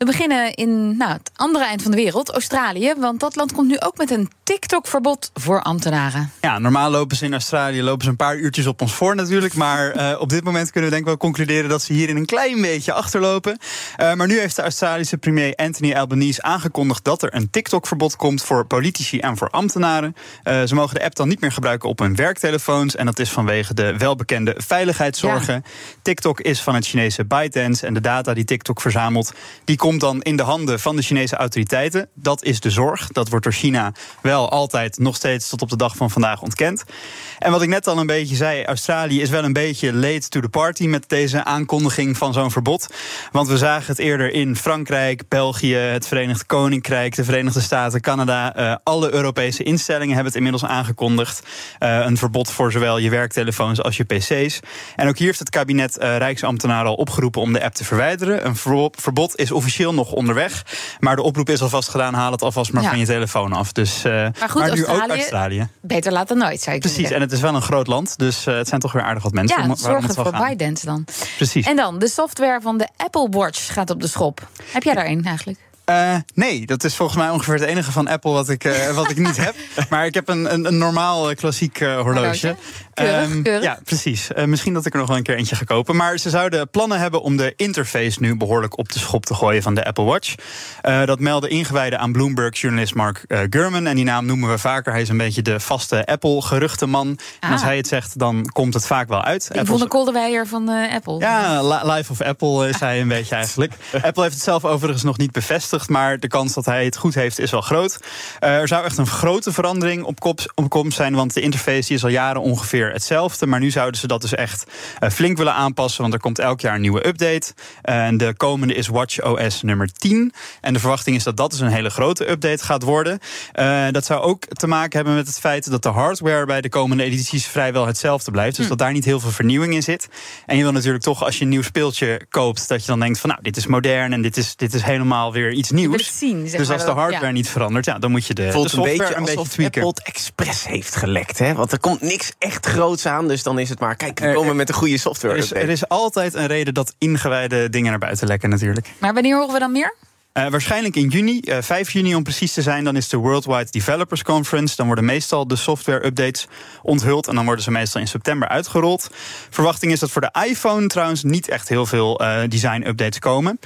We beginnen in nou, het andere eind van de wereld, Australië. Want dat land komt nu ook met een TikTok-verbod voor ambtenaren. Ja, normaal lopen ze in Australië lopen ze een paar uurtjes op ons voor natuurlijk. Maar uh, op dit moment kunnen we denk ik wel concluderen dat ze hierin een klein beetje achterlopen. Uh, maar nu heeft de Australische premier Anthony Albanese aangekondigd dat er een TikTok-verbod komt voor politici en voor ambtenaren. Uh, ze mogen de app dan niet meer gebruiken op hun werktelefoons. En dat is vanwege de welbekende veiligheidszorgen. Ja. TikTok is van het Chinese ByteDance. En de data die TikTok verzamelt, die komt komt dan in de handen van de Chinese autoriteiten. Dat is de zorg. Dat wordt door China wel altijd nog steeds tot op de dag van vandaag ontkend. En wat ik net al een beetje zei, Australië is wel een beetje late to the party met deze aankondiging van zo'n verbod. Want we zagen het eerder in Frankrijk, België, het Verenigd Koninkrijk, de Verenigde Staten, Canada. Uh, alle Europese instellingen hebben het inmiddels aangekondigd. Uh, een verbod voor zowel je werktelefoons als je PC's. En ook hier heeft het kabinet uh, Rijksambtenaren al opgeroepen om de app te verwijderen. Een verbod is officieel nog onderweg. Maar de oproep is alvast gedaan. Haal het alvast maar ja. van je telefoon af. Dus, uh, maar goed, maar nu Australië, ook Australië. Beter laat dan nooit, zou ik Precies, en het is wel een groot land. Dus uh, het zijn toch weer aardig wat mensen. Ja, om, zorgen voor ByteDance dan. Precies. En dan, de software van de Apple Watch gaat op de schop. Heb jij daar een eigenlijk? Uh, nee, dat is volgens mij ongeveer het enige van Apple wat ik, uh, wat ik niet heb. Maar ik heb een, een, een normaal klassiek uh, horloge. horloge. Keurig, um, keurig. Ja, precies. misschien dat ik er nog wel een keer eentje ga kopen. Maar ze zouden plannen hebben om de interface nu behoorlijk op de schop te gooien van de Apple Watch. dat meldde ingewijden aan Bloomberg-journalist Mark Gurman. En die naam noemen we vaker. Hij is een beetje de vaste Apple-geruchtenman. Ah. En als hij het zegt, dan komt het vaak wel uit. Ik vond de kolderweier van Apple. Ja, Life of Apple is hij een beetje eigenlijk. Apple heeft het zelf overigens nog niet bevestigd. Maar de kans dat hij het goed heeft is wel groot. Uh, er zou echt een grote verandering op, kop, op komst zijn. Want de interface die is al jaren ongeveer hetzelfde. Maar nu zouden ze dat dus echt uh, flink willen aanpassen. Want er komt elk jaar een nieuwe update. Uh, en de komende is WatchOS nummer 10. En de verwachting is dat dat dus een hele grote update gaat worden. dat zou ook te maken hebben met het feit dat de hardware bij de komende edities vrijwel hetzelfde blijft. Dus hm. dat daar niet heel veel vernieuwing in zit. En je wil natuurlijk toch als je een nieuw speeltje koopt, dat je dan denkt van nou, dit is modern en dit is, dit is helemaal weer iets nieuws. Zien, zeg dus als de hardware ja. niet verandert, ja, dan moet je de, de Voelt software een beetje een beetje tweaken. Apple het expres heeft gelekt, hè? Want er komt niks echt groots aan, dus dan is het maar... kijk, we komen met een goede software. Er is, er is altijd een reden dat ingewijde dingen naar buiten lekken natuurlijk. Maar wanneer horen we dan meer? Uh, waarschijnlijk in juni, uh, 5 juni om precies te zijn, dan is de Worldwide Developers Conference. Dan worden meestal de software-updates onthuld en dan worden ze meestal in september uitgerold. Verwachting is dat voor de iPhone trouwens niet echt heel veel uh, design-updates komen.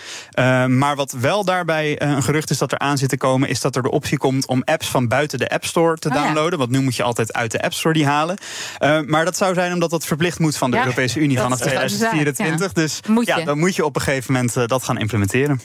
Maar wat wel daarbij een gerucht is dat er aan zit te komen, is dat er de optie komt om apps van buiten de App Store te Oh, downloaden. ja. Want nu moet je altijd uit de App Store die halen. Maar dat zou zijn omdat dat verplicht moet van de Ja, Europese Unie vanaf is wat ze zei, 2024. ja. Dus Moet ja, je. dan moet je op een gegeven moment dat gaan implementeren.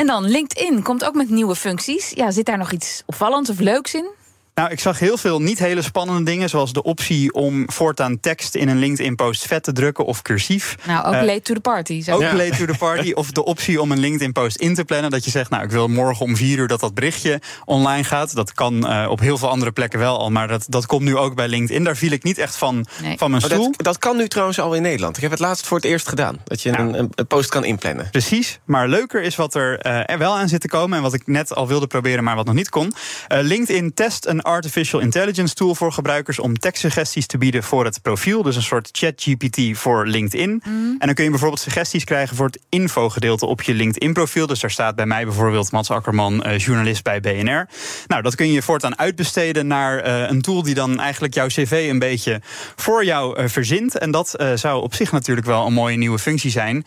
En dan LinkedIn komt ook met nieuwe functies. Ja, zit daar nog iets opvallends of leuks in? Nou, ik zag heel veel niet hele spannende dingen, zoals de optie om voortaan tekst in een LinkedIn-post vet te drukken of cursief. Nou, ook Eh, late to the party. Zeg Ook late to the party. Of de optie om een LinkedIn-post in te plannen. Dat je zegt, nou, ik wil morgen om vier uur dat dat berichtje online gaat. Dat kan eh, op heel veel andere plekken wel al. Maar dat, dat komt nu ook bij LinkedIn. Daar viel ik niet echt van, Nee. van mijn stoel. dat, dat kan nu trouwens al in Nederland. Ik heb het laatst voor het eerst gedaan. Dat je Ja. een, een, een post kan inplannen. Precies, maar leuker is wat er, eh, er wel aan zit te komen... en wat ik net al wilde proberen, maar wat nog niet kon. Eh, LinkedIn test een artificial intelligence tool voor gebruikers... om tekstsuggesties te bieden voor het profiel. Dus een soort chat-GPT voor LinkedIn. En dan kun je bijvoorbeeld suggesties krijgen... voor het infogedeelte op je LinkedIn-profiel. Dus daar staat bij mij bijvoorbeeld Mats Akkerman, eh, journalist bij BNR. Nou, dat kun je voortaan uitbesteden naar eh, een tool... die dan eigenlijk jouw cv een beetje voor jou eh, verzint. En dat zou op zich natuurlijk wel een mooie nieuwe functie zijn...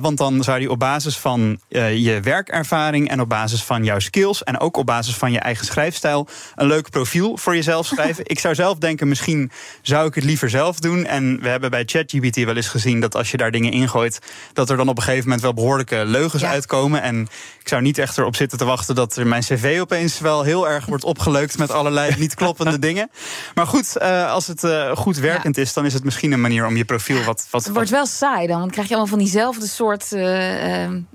Want dan zou die op basis van je werkervaring en op basis van jouw skills en ook op basis van je eigen schrijfstijl een leuke leuk profiel voor jezelf schrijven. ik zou zelf denken, misschien zou ik het liever zelf doen. En we hebben bij ChatGPT wel eens gezien dat als je daar dingen ingooit, dat er dan op een gegeven moment wel behoorlijke leugens uitkomen. En ik zou niet echt erop zitten te wachten dat er mijn cv opeens wel heel erg wordt opgeleukt met allerlei niet kloppende dingen. Maar goed, uh, als het uh, goed werkend is, dan is het misschien een manier om je profiel wat. wat het wordt wel saai dan, want krijg je allemaal van diezelfde soort uh,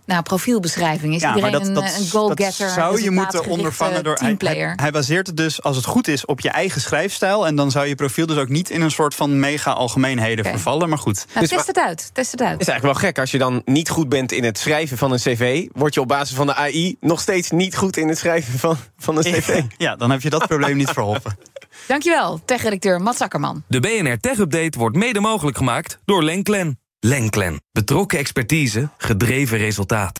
nou, profielbeschrijving. Is ja, iedereen dat, dat, een, een goal-getter? Dat zou je moeten ondervangen door. Hij, hij, hij, baseert het dus, als het goed is, op je eigen schrijfstijl. En dan zou je profiel dus ook niet in een soort van mega algemeenheden okay. vervallen. Maar goed. Nou, dus test het uit. Test het uit. Het is eigenlijk wel gek als je dan niet goed bent in het schrijven van een cv. Word je op basis van de AI nog steeds niet goed in het schrijven van, van een cv. Ja, dan heb je dat probleem niet verholpen. Dankjewel, tech-redacteur Mats Akkerman. De BNR Tech Update wordt mede mogelijk gemaakt door Lenklen. Lenklen. Betrokken expertise, gedreven resultaat.